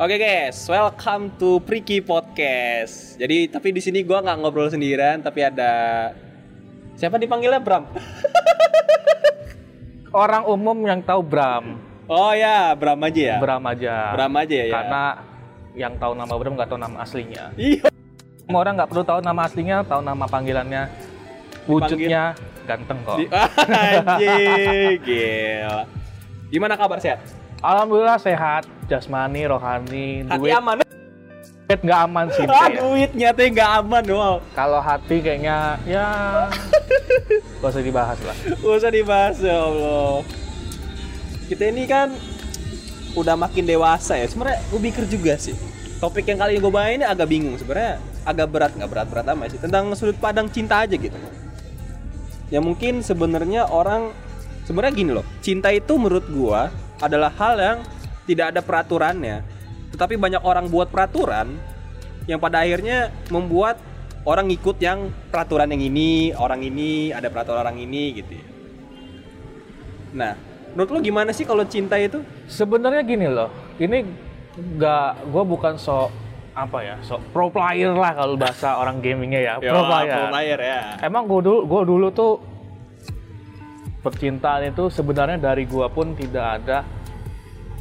Oke guys, welcome to Priki Podcast. Jadi tapi di sini gua nggak ngobrol sendirian, tapi ada siapa dipanggilnya Bram? Orang umum yang tahu Bram, Oh ya, Bram aja ya. Bram aja. Bram aja ya. Karena yang tahu nama Bram nggak tahu nama aslinya. Iya. Semua orang nggak perlu tahu nama aslinya, tahu nama panggilannya. Wujudnya ganteng kok. Di- Anjing, gila. Gimana kabar sehat? Alhamdulillah sehat, jasmani, rohani, Hati duit aman. duit nggak aman sih. Ah, ya. duitnya tuh nggak aman, wow. Kalau hati kayaknya ya gak usah dibahas lah. Gak usah dibahas ya Allah. Kita ini kan udah makin dewasa ya. Sebenarnya gue pikir juga sih. Topik yang kali ini gue bawain ini agak bingung sebenarnya. Agak berat nggak berat-berat amat sih. Tentang sudut pandang cinta aja gitu. Ya mungkin sebenarnya orang sebenarnya gini loh. Cinta itu menurut gua adalah hal yang tidak ada peraturannya. Tetapi banyak orang buat peraturan yang pada akhirnya membuat orang ngikut yang peraturan yang ini, orang ini, ada peraturan orang ini gitu ya. Nah, menurut lo gimana sih kalau cinta itu? Sebenarnya gini loh, ini nggak, gue bukan sok apa ya, sok pro player lah kalau bahasa orang gamingnya ya, pro player. pro player ya. Emang gue dulu, gue dulu tuh percintaan itu sebenarnya dari gue pun tidak ada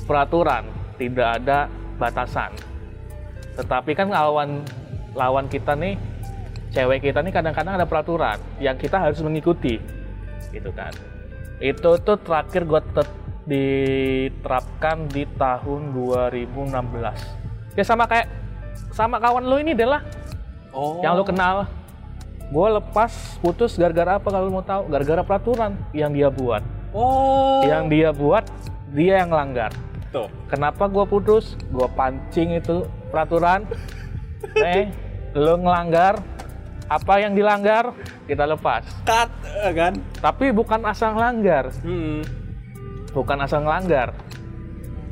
peraturan, tidak ada batasan. Tetapi kan lawan lawan kita nih, cewek kita nih kadang-kadang ada peraturan yang kita harus mengikuti, gitu kan. Itu tuh terakhir gue diterapkan di tahun 2016. Ya sama kayak sama kawan lo ini adalah Oh. yang lo kenal gue lepas putus gara-gara apa? Kalau mau tahu gara-gara peraturan yang dia buat. Oh. yang dia buat dia yang langgar. Tuh. kenapa gue putus? Gue pancing itu peraturan. Eh lo ngelanggar apa yang dilanggar kita lepas. Cut eh, kan? tapi bukan asal langgar Hmm. bukan asal ngelanggar.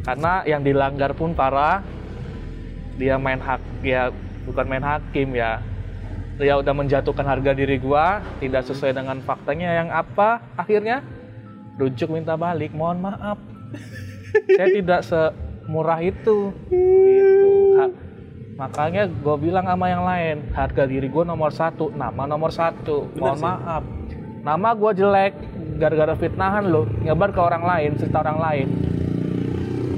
Karena yang dilanggar pun parah. Dia main hak ya bukan main hakim ya dia udah menjatuhkan harga diri gua tidak sesuai dengan faktanya. Yang apa? Akhirnya rujuk minta balik mohon maaf. Saya tidak semurah itu. Gitu. Ha- makanya gue bilang sama yang lain harga diri gue nomor satu nama nomor satu Bener mohon sih. maaf. Nama gue jelek gara-gara fitnahan lo nyebar ke orang lain cerita orang lain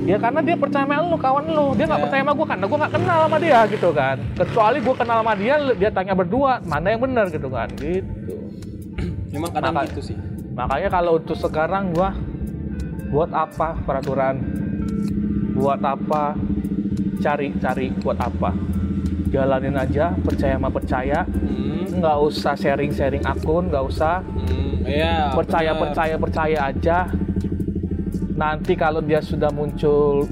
ya karena dia percaya sama lu kawan lu dia nggak Ya. percaya sama gue karena gue nggak kenal sama dia gitu kan kecuali gue kenal sama dia dia tanya berdua mana yang benar gitu kan gitu Memang kadang Maka- gitu sih. makanya kalau untuk sekarang gua buat apa peraturan buat apa cari-cari buat apa jalanin aja percaya sama percaya Hmm. nggak usah sharing-sharing akun nggak usah Hmm. Iya. percaya benar. percaya percaya aja nanti kalau dia sudah muncul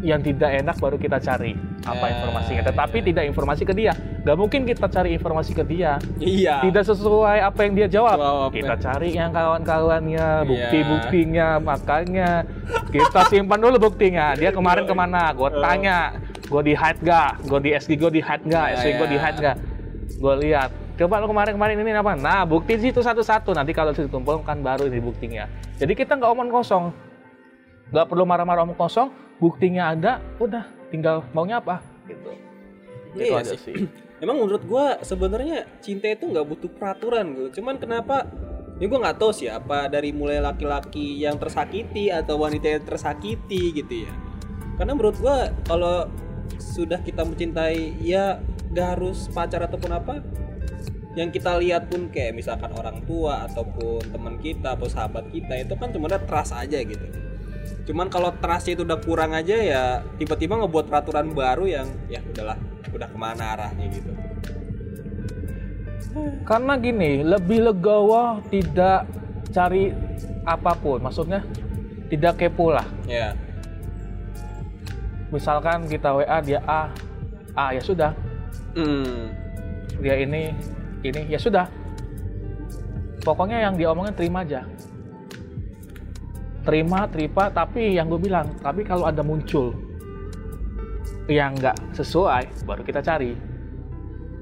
yang tidak enak baru kita cari apa Ya, informasinya tetapi ya. tidak informasi ke dia nggak mungkin kita cari informasi ke dia Iya. tidak sesuai apa yang dia jawab. Jawab, kita ya. cari yang kawan-kawannya, Iya. bukti-buktinya, makanya kita simpan dulu buktinya. Dia kemarin ke mana? Gue tanya, gue di hide gak? Gue di SG gue di hide gak? Iya, SG gue di iya. hide gak? Gue lihat. Coba lo kemarin-kemarin ini apa? Nah, bukti situ satu-satu. Nanti kalau sudah dikumpul kan baru ini buktinya. Jadi kita nggak omong kosong. Nggak perlu marah-marah omong kosong. Buktinya ada, udah. Tinggal maunya apa? Gitu. Itu Iya aja sih. sih. Emang menurut gua sebenarnya cinta itu nggak butuh peraturan gitu. Cuman kenapa? Ya gua nggak tahu sih apa dari mulai laki-laki yang tersakiti atau wanita yang tersakiti gitu ya. Karena menurut gua kalau sudah kita mencintai ya gak harus pacar ataupun apa yang kita lihat pun kayak misalkan orang tua ataupun teman kita atau sahabat kita itu kan cuma trust aja gitu cuman kalau trustnya itu udah kurang aja ya tiba-tiba ngebuat peraturan baru yang ya udahlah udah ke mana arahnya gitu Karena gini, lebih legowo tidak cari apa pun. Maksudnya tidak kepo lah. ya Misalkan kita WA dia A, A ya sudah. hmm. Dia ini, ini ya sudah. Pokoknya yang dia omongin terima aja. Terima, terima. Tapi yang gue bilang, tapi kalau ada muncul yang nggak sesuai, baru kita cari.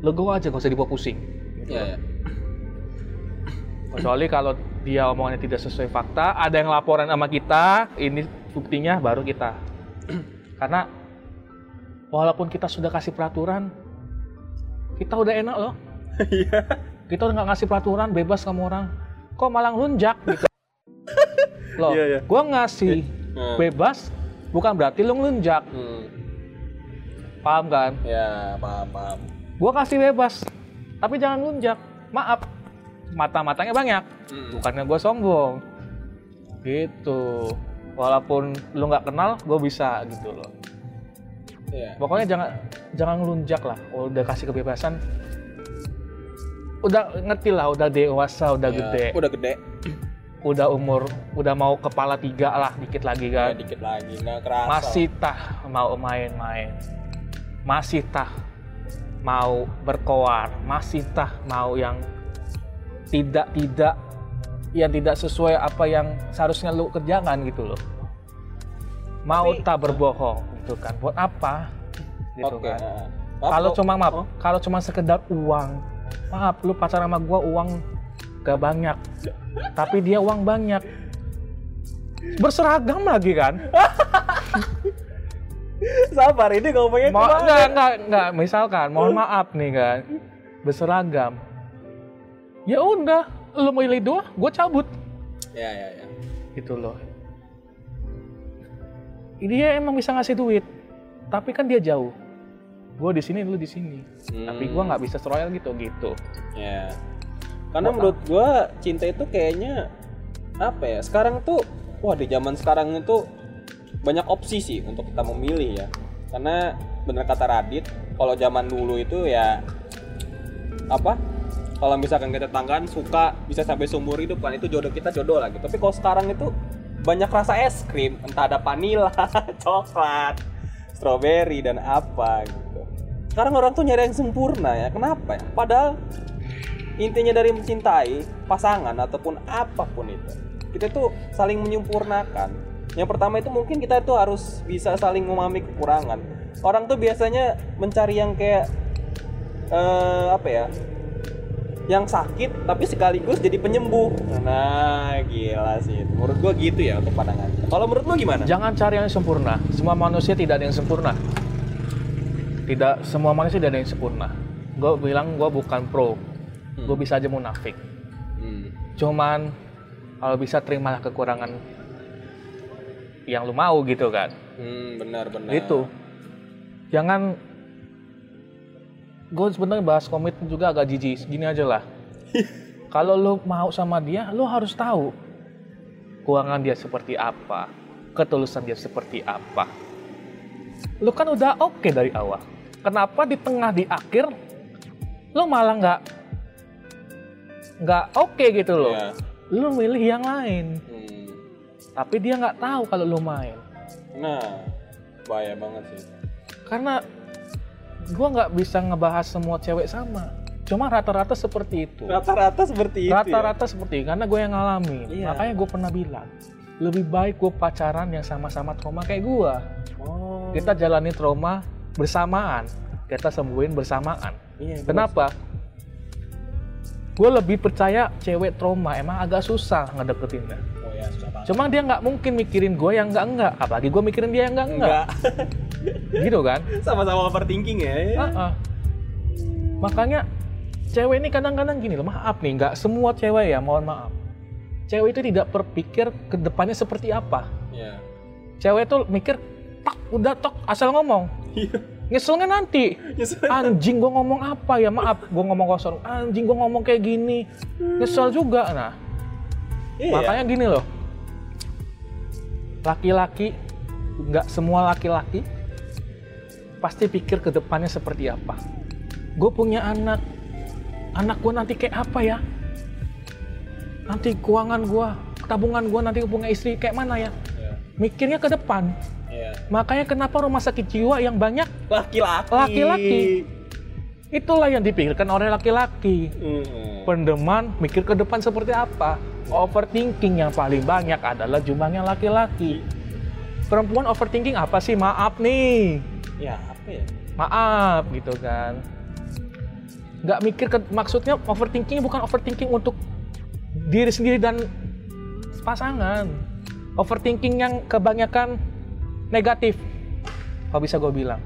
Legowo aja, gak usah dibawa pusing. Gitu. ya, ya. Kecuali kalau dia omongannya tidak sesuai fakta, ada yang laporan sama kita, ini buktinya baru kita. Karena walaupun kita sudah kasih peraturan kita udah enak loh Iya. kita udah nggak ngasih peraturan bebas kamu orang kok malah ngelunjak gitu loh Iya, iya. gua ngasih Hmm. bebas bukan berarti lu ngelunjak Hmm. paham kan Ya, paham, paham. gua kasih bebas tapi jangan ngelunjak maaf mata-matanya banyak Hmm. bukannya gue sombong gitu walaupun lu nggak kenal gue bisa gitu loh Iya. pokoknya jangan jangan ngelunjak lah Oh, udah kasih kebebasan udah ngerti lah udah dewasa udah Ya, gede Udah gede. Udah umur udah mau kepala tiga lah dikit lagi Ya, kan. dikit lagi, nggak kerasa. masih tah mau main-main. Masih tah mau berkoar. Masih tah mau yang tidak tidak yang tidak sesuai apa yang seharusnya lu kerjakan gitu loh. Mau Tapi- tak berbohong gitu kan. Buat apa? Gitu Oke. kan. kalau cuma maaf Oh. kalau cuma sekedar uang. Maaf lu pacaran sama gua uang gak banyak tapi dia uang banyak berseragam lagi kan sabar ini ngomongnya Mau ke mana? enggak, enggak, enggak, misalkan mohon maaf nih kan. Berseragam. Ya udah, lu mau milih dua, gue cabut. Ya, ya, ya. Gitu loh. Dia emang bisa ngasih duit, tapi kan dia jauh. Gue di sini, lu di sini. Tapi gue nggak bisa royal gitu, gitu. Ya. Karena menurut gua cinta itu kayaknya apa ya? Sekarang tuh wah di zaman sekarang itu banyak opsi sih untuk kita memilih ya. Karena bener kata Radit, kalau zaman dulu itu ya apa? Kalau misalkan kita tanggan suka bisa sampai seumur hidup kan itu jodoh kita jodoh lagi. Tapi kalau sekarang itu banyak rasa es krim, entah ada vanila, coklat, strawberry dan apa gitu. Sekarang orang tuh nyari yang sempurna ya. Kenapa ya? Padahal intinya dari mencintai pasangan ataupun apa pun itu kita tuh saling menyempurnakan yang pertama itu mungkin kita tuh harus bisa saling memahami kekurangan orang tuh biasanya mencari yang kayak eh, apa ya yang sakit tapi sekaligus jadi penyembuh nah gila sih menurut gua gitu ya untuk pandangan kalau menurut lu gimana Jangan cari yang sempurna. Semua manusia tidak ada yang sempurna. Tidak semua manusia tidak ada yang sempurna. Gue bilang gue bukan pro. Gue bisa aja munafik. Hmm. Cuman kalau bisa terimalah kekurangan yang lu mau gitu kan. Hmm, benar benar Gitu. Jangan gue sebenarnya bahas komitmen juga agak jijik. Gini aja lah. Kalau lu mau sama dia, lu harus tahu keuangan dia seperti apa, ketulusan dia seperti apa. Lu kan udah oke dari awal. Kenapa di tengah di akhir lu malah nggak nggak oke gitu loh? Ya. Lu milih yang lain, Hmm. tapi dia nggak tahu kalau lu main. nah bahaya banget sih karena gua nggak bisa ngebahas semua cewek sama cuma rata-rata seperti itu rata-rata seperti itu ya? rata-rata seperti itu karena gue yang ngalamin Iya. makanya gue pernah bilang lebih baik gue pacaran yang sama-sama trauma kayak gue Oh. kita jalani trauma bersamaan kita sembuhin bersamaan Iya, kenapa gue lebih percaya cewek trauma emang agak susah ngedeketinnya Oh ya, susah banget. cuma dia nggak mungkin mikirin gue yang enggak enggak apalagi gue mikirin dia yang enggak enggak Enggak. gitu kan Sama-sama overthinking ya. Ah, ah. Makanya cewek ini kadang-kadang gini loh, maaf nih, nggak semua cewek ya, mohon maaf. Cewek itu tidak berpikir ke depannya seperti apa. Iya. Cewek itu mikir, tak, udah tok, asal ngomong. Iya. Nyeselnya nanti. Nyesel. Anjing gua ngomong apa ya, maaf, gua ngomong kosong. Anjing gua ngomong kayak gini. Nyesel juga, nah. Iya. Makanya gini loh. Laki-laki, nggak semua laki-laki pasti pikir ke depannya seperti apa. Gue punya anak, anak gue nanti kayak apa ya? Nanti keuangan gue, tabungan gue nanti punya istri kayak mana ya? Iya. Mikirnya ke depan. Iya. Makanya kenapa rumah sakit jiwa yang banyak Laki-laki. Laki-laki. itulah yang dipikirkan oleh laki-laki. Mm-mm. Pendeman mikir ke depan seperti apa? Overthinking yang paling banyak adalah jumlahnya laki-laki. Perempuan overthinking apa sih? Maaf nih. Ya, apa ya? Maaf gitu kan. Nggak mikir ke, maksudnya overthinking bukan overthinking untuk diri sendiri dan pasangan. Overthinking yang kebanyakan negatif. Kalau bisa gue bilang.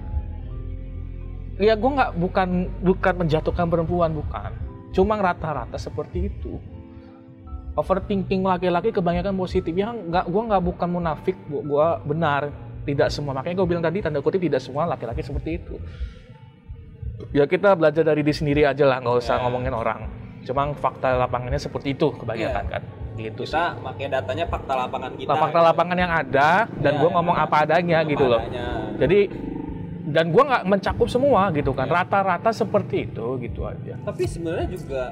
Ya gue nggak bukan bukan menjatuhkan perempuan bukan. Cuma rata-rata seperti itu. Overthinking laki-laki kebanyakan positif. Ya nggak gue nggak bukan munafik gue benar. Tidak semua. Makanya gue bilang tadi tanda kutip tidak semua laki-laki seperti itu. Ya kita belajar dari diri sendiri aja lah. Nggak usah Ya. ngomongin orang. Cuma fakta lapangannya seperti itu kebanyakan Ya. kan. Gitu sih. kita pakai datanya fakta lapangan kita. Fakta gitu. lapangan yang ada dan Ya, gue ngomong apa adanya Apa gitu loh. adanya. jadi dan gue nggak mencakup semua gitu kan. Ya. rata-rata seperti itu gitu aja. Tapi sebenarnya juga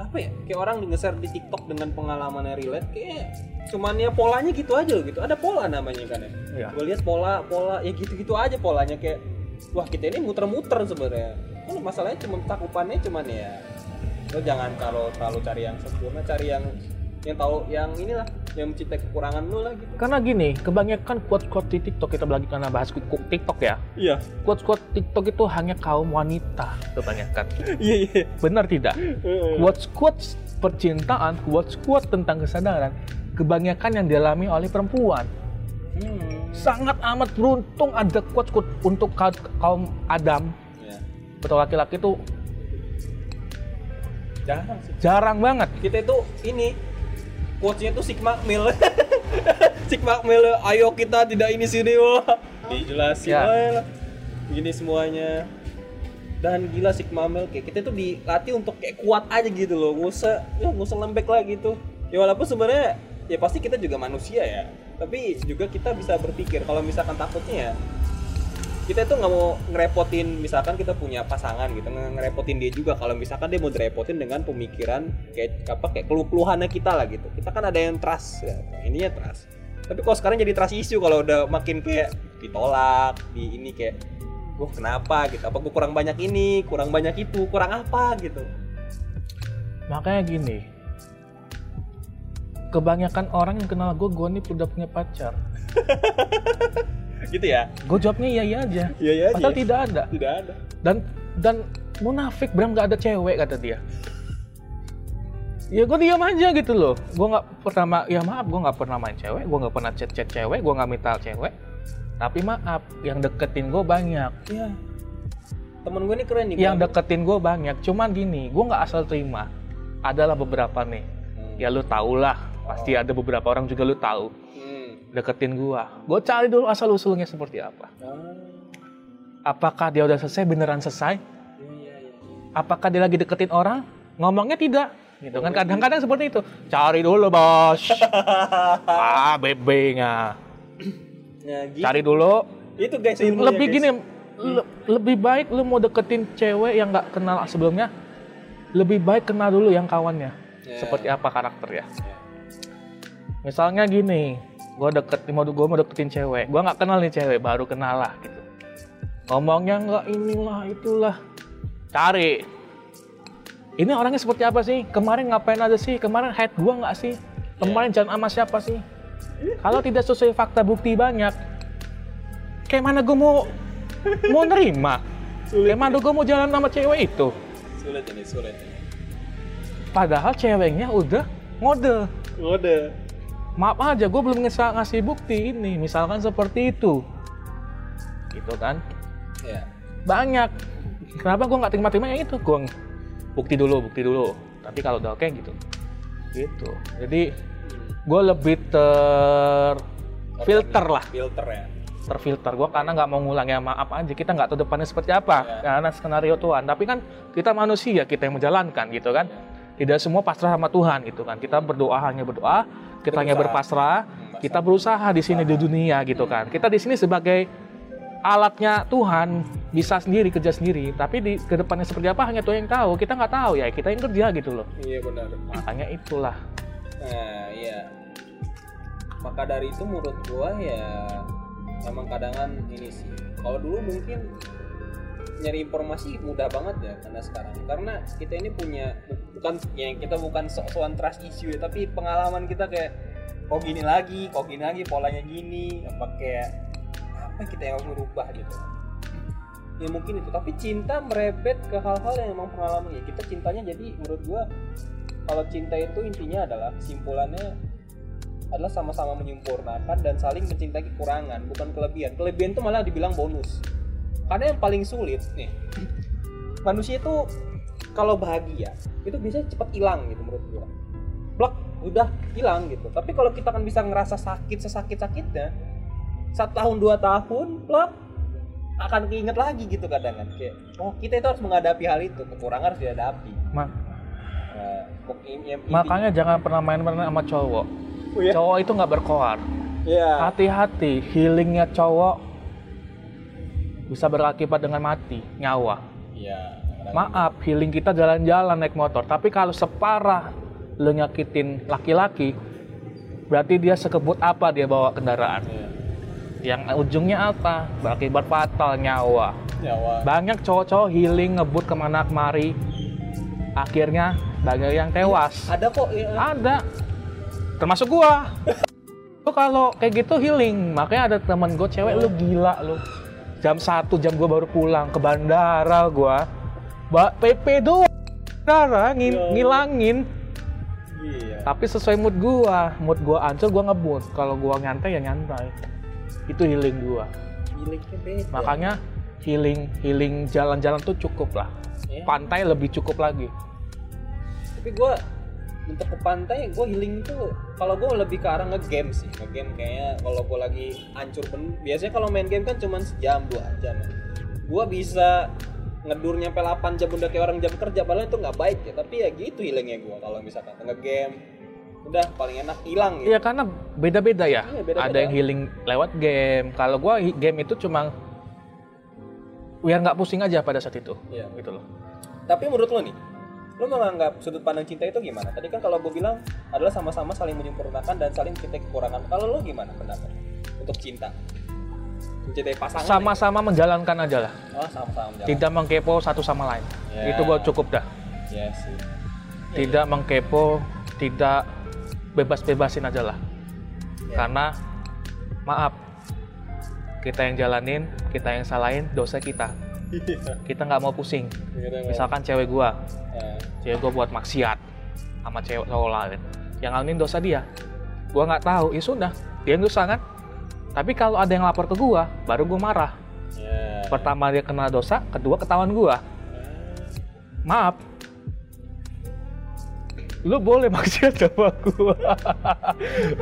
apa ya kayak orang nge-share di TikTok dengan pengalaman yang relate kayak cuman ya polanya gitu aja loh gitu. Ada pola namanya kan ya. Iya. gue lihat pola pola ya gitu-gitu aja polanya kayak wah kita ini muter-muter sebenarnya. Kan masalahnya cuma cakupannya cuman ya lo jangan kalau terlalu cari yang sempurna cari yang yang tahu yang inilah yang mencintai kekurangan lo lah gitu karena gini kebanyakan quote-quote di TikTok kita lagi karena bahas TikTok ya. Iya. Quote-quote TikTok itu hanya kaum wanita kebanyakan. Iya iya. Benar tidak? Quotes-quotes percintaan quotes-quotes tentang kesadaran kebanyakan yang dialami oleh perempuan. Hmm. sangat amat beruntung ada quotes-quotes untuk ka- kaum Adam. Ya. atau laki-laki itu jarang sih. Jarang banget. Kita itu ini quotesnya tuh Sigma Mil. Sigma Mil ayo kita tidak ini sini. Wah dijelasin Ya. lah. Gini semuanya. Dan gila Sigma Mil kayak kita tuh dilatih untuk kayak kuat aja gitu loh. Nggak usah ya nggak usah lembek lah gitu. Ya walaupun sebenarnya ya pasti kita juga manusia ya. Tapi juga kita bisa berpikir kalau misalkan takutnya ya kita tuh nggak mau ngerepotin misalkan kita punya pasangan gitu nge- ngerepotin dia juga. Kalau misalkan dia mau direpotin dengan pemikiran kayak apa kayak keluh keluhannya kita lah gitu. Kita kan ada yang trust ya ininya trust. Tapi kalau sekarang jadi trust issue kalau udah makin kayak ditolak di ini kayak gue kenapa? gitu. Apa gue kurang banyak ini kurang banyak itu kurang apa? gitu. Makanya gini kebanyakan orang yang kenal gue gue nih udah punya pacar gitu ya? Gue jawabnya iya iya aja. Iya iya padahal tidak ada. Tidak ada. Dan dan munafik Bram nggak ada cewek kata dia. Ya gue diam aja gitu loh. Gue nggak pertama ya maaf gue nggak pernah main cewek gue nggak pernah chat chat cewek gue nggak minta cewek. Tapi maaf yang deketin gue banyak. Iya. Temen gue ini keren nih yang deketin gue banyak. Cuman gini gue nggak asal terima. Adalah beberapa nih. Hmm. ya lu tau lah pasti ada beberapa orang juga lu tahu. Deketin gue gue cari dulu asal usulnya seperti apa. Ah, apakah dia udah selesai beneran selesai? Iya, iya, iya. apakah dia lagi deketin orang? Ngomongnya tidak. Gitu kan kadang-kadang seperti itu. Cari dulu bos. Ah bebenya. Nah, gitu. cari dulu. Itu guys ilmunya, lebih guys. gini le- lebih baik lu mau deketin cewek yang nggak kenal sebelumnya lebih baik kenal dulu yang kawannya. Ya. seperti apa karakter ya Ya. misalnya gini gue deket mau gue mau deketin cewek. Gue nggak kenal nih cewek baru kenal lah gitu. Ngomongnya nggak inilah itulah. Cari. Ini orangnya seperti apa sih? Kemarin ngapain aja sih? Kemarin head gue nggak sih? Kemarin jalan sama siapa sih? Kalau tidak sesuai fakta bukti banyak kayak mana gue mau mau nerima? Kayak mana gue mau jalan sama cewek itu? Sulit ini sulit ini. Padahal ceweknya udah ngode udah maaf aja gue belum ngesa- ngasih bukti ini. Misalkan seperti itu. Gitu kan? Ya banyak. Kenapa gue nggak terima-terima? Ya itu gue bukti dulu bukti dulu. Tapi kalau udah oke gitu. Gitu. Jadi gue lebih ter filter lah. filter ya. Terfilter gue karena nggak mau ngulangi sama apa aja kita nggak tahu depannya seperti apa. Ya. karena skenario Tuhan. Tapi kan kita manusia kita yang menjalankan gitu kan. Tidak semua pasrah sama Tuhan gitu kan. Kita berdoa hanya berdoa kita hanya berpasrah kita berusaha di sini di dunia gitu kan. Kita di sini sebagai alatnya Tuhan bisa sendiri kerja sendiri. Tapi di ke depannya seperti apa hanya Tuhan yang tahu. Kita nggak tahu ya kita yang kerja gitu loh. Iya benar. Makanya itulah. Nah iya. Maka dari itu menurut gua ya emang kadangan ini sih. Kalau dulu mungkin nyari informasi mudah banget ya karena sekarang. Karena kita ini punya bukan ya kita bukan sok-sokan trust issue ya tapi pengalaman kita kayak kok gini lagi kok gini lagi polanya gini apa kayak apa kita yang harus merubah gitu. Ya mungkin itu tapi cinta merebet ke hal-hal yang emang pengalaman ya. Kita cintanya jadi menurut gua kalau cinta itu intinya adalah kesimpulannya adalah sama-sama menyempurnakan dan saling mencintai kekurangan bukan kelebihan. Kelebihan itu malah dibilang bonus karena yang paling sulit nih manusia itu kalau bahagia itu biasanya cepat hilang gitu menurut gua. Plak udah hilang gitu. Tapi kalau kita kan bisa ngerasa sakit sesakit sakitnya satu tahun dua tahun plak akan keinget lagi gitu kadang kan. Kayak oh kita itu harus menghadapi hal itu. Kekurangan harus dihadapi. Ma- inti- makanya jangan pernah main-main sama cowok. Oh, ya? cowok itu nggak berkoar. Ya hati-hati healingnya cowok bisa berakibat dengan mati nyawa. Ya maaf healing kita jalan-jalan naik motor. Tapi kalau separah lo nyakitin laki-laki berarti dia sekebut apa dia bawa kendaraan? Iya. yang ujungnya apa? Berakibat fatal nyawa. Nyawa. Banyak cowok-cowok healing ngebut ke mana kemari. Akhirnya banyak yang tewas. Ada kok ya. ada. Termasuk gua. Lu kalau kayak gitu healing. Makanya ada temen gue cewek lu gila lu jam satu jam gua baru pulang. Ke bandara gua. Ba PP doang bandara Ya. ngilangin. Iya. Tapi sesuai mood gua. Mood gua ancur gua ngebut. Kalau gua nyantai ya nyantai. Itu healing beda. Makanya healing healing jalan-jalan tuh cukup lah. Ya. pantai lebih cukup lagi. Tapi gue untuk ke pantai gue healing itu kalau gue lebih ke arah ngegame sih ngegame kayaknya kalau gue lagi hancur ben biasanya kalau main game kan cuma sejam dua jam gue bisa ngedur nyampe 8 jam udah kayak orang jam kerja padahal itu nggak baik ya tapi ya gitu healingnya gue kalau misalkan ngegame udah paling enak hilang gitu Iya karena beda-beda ya. Iya, beda-beda. Ada yang healing lewat game. Kalau gua hi- game itu cuma biar nggak pusing aja pada saat itu. Iya. Gitu loh. tapi menurut lo nih lo menganggap sudut pandang cinta itu gimana tadi kan kalau gue bilang adalah sama-sama saling menyempurnakan dan saling mencintai kekurangan kalau lo gimana pendapat untuk cinta mencintai pasangan Sama-sama menjalankan aja lah. Oh, sama-sama menjalankan. Tidak mengkepo satu sama lain. Ya. Itu gua cukup dah. Iya sih. Tidak mengkepo, tidak bebas-bebasin aja lah. Ya. Karena maaf, kita yang jalanin, kita yang salahin, dosa kita. Iya. Kita nggak mau pusing. Gitu, Bang. Misalkan cewek gua, cewek gue buat maksiat sama cewek cowok lain yang ngalamin dosa dia. Gue nggak tahu. Ya sudah dia dosa kan. Tapi kalau ada yang lapor ke gue baru gue marah. Pertama dia kena dosa kedua ketahuan gue maaf. Lu boleh maksiat sama gue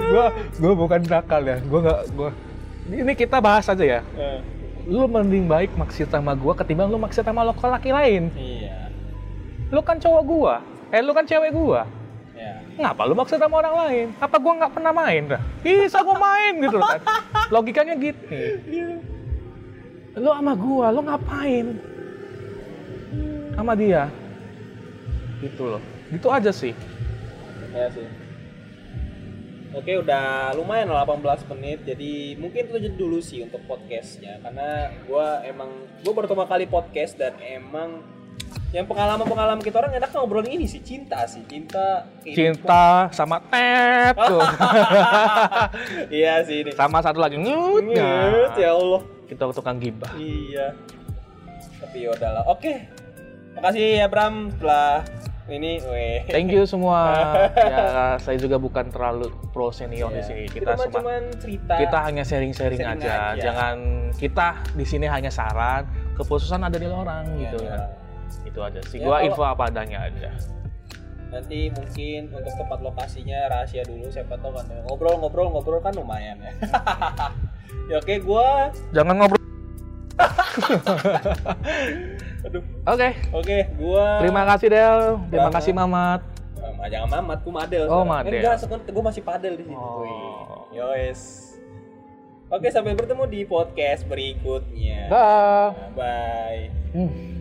gue gue bukan nakal ya. Gue nggak gue ini kita bahas aja ya. Ya. Lu mending baik maksiat sama gue ketimbang lu maksiat sama lo laki lain. Iya. lu kan cowok gua. Eh lu kan cewek gua. Ya. ngapa lu maksa sama orang lain? Apa gua nggak pernah main dah? Bisa gua main gitu loh kan logikanya gitu. Lu sama gua lu ngapain? Sama dia. Gitu loh. Gitu aja sih. Ya sih. Oke, udah lumayan lah 18 menit. Jadi mungkin itu aja dulu sih untuk podcastnya. Karena gua emang gua pertama kali podcast dan emang yang pengalaman-pengalaman kita orang enak ngobrolin ini sih cinta sih. Cinta cinta sama tet tuh iya sih ini. Sama satu lagi ngut Nget, ya Allah. kita tukang gibah. Iya. Tapi ya udahlah. Oke. Makasih ya Bram setelah ini weh. Thank you semua. Ya saya juga bukan terlalu pro senior di Iya. sini. Kita kita cuma cerita. kita hanya sharing-sharing Sharing aja. aja. jangan kita di sini hanya saran keputusan ada di orang Iya, gitu iya. kan. Itu aja sih. Ya, gua kalau- info apa adanya aja. Nanti mungkin untuk tempat lokasinya rahasia dulu siapa tahu kan. Ngobrol-ngobrol ngobrol kan lumayan ya. Ya oke gua jangan ngobrol aduh. Oke. Oke gua terima kasih Del. Terima kasih Mamat. Ah, jangan mamat gua madel. Oh, sekarang. madel. enggak sekarang gua masih padel di sini Oh. Wih, Yowes oke sampai bertemu di podcast berikutnya. Dah. Bye. Hmm.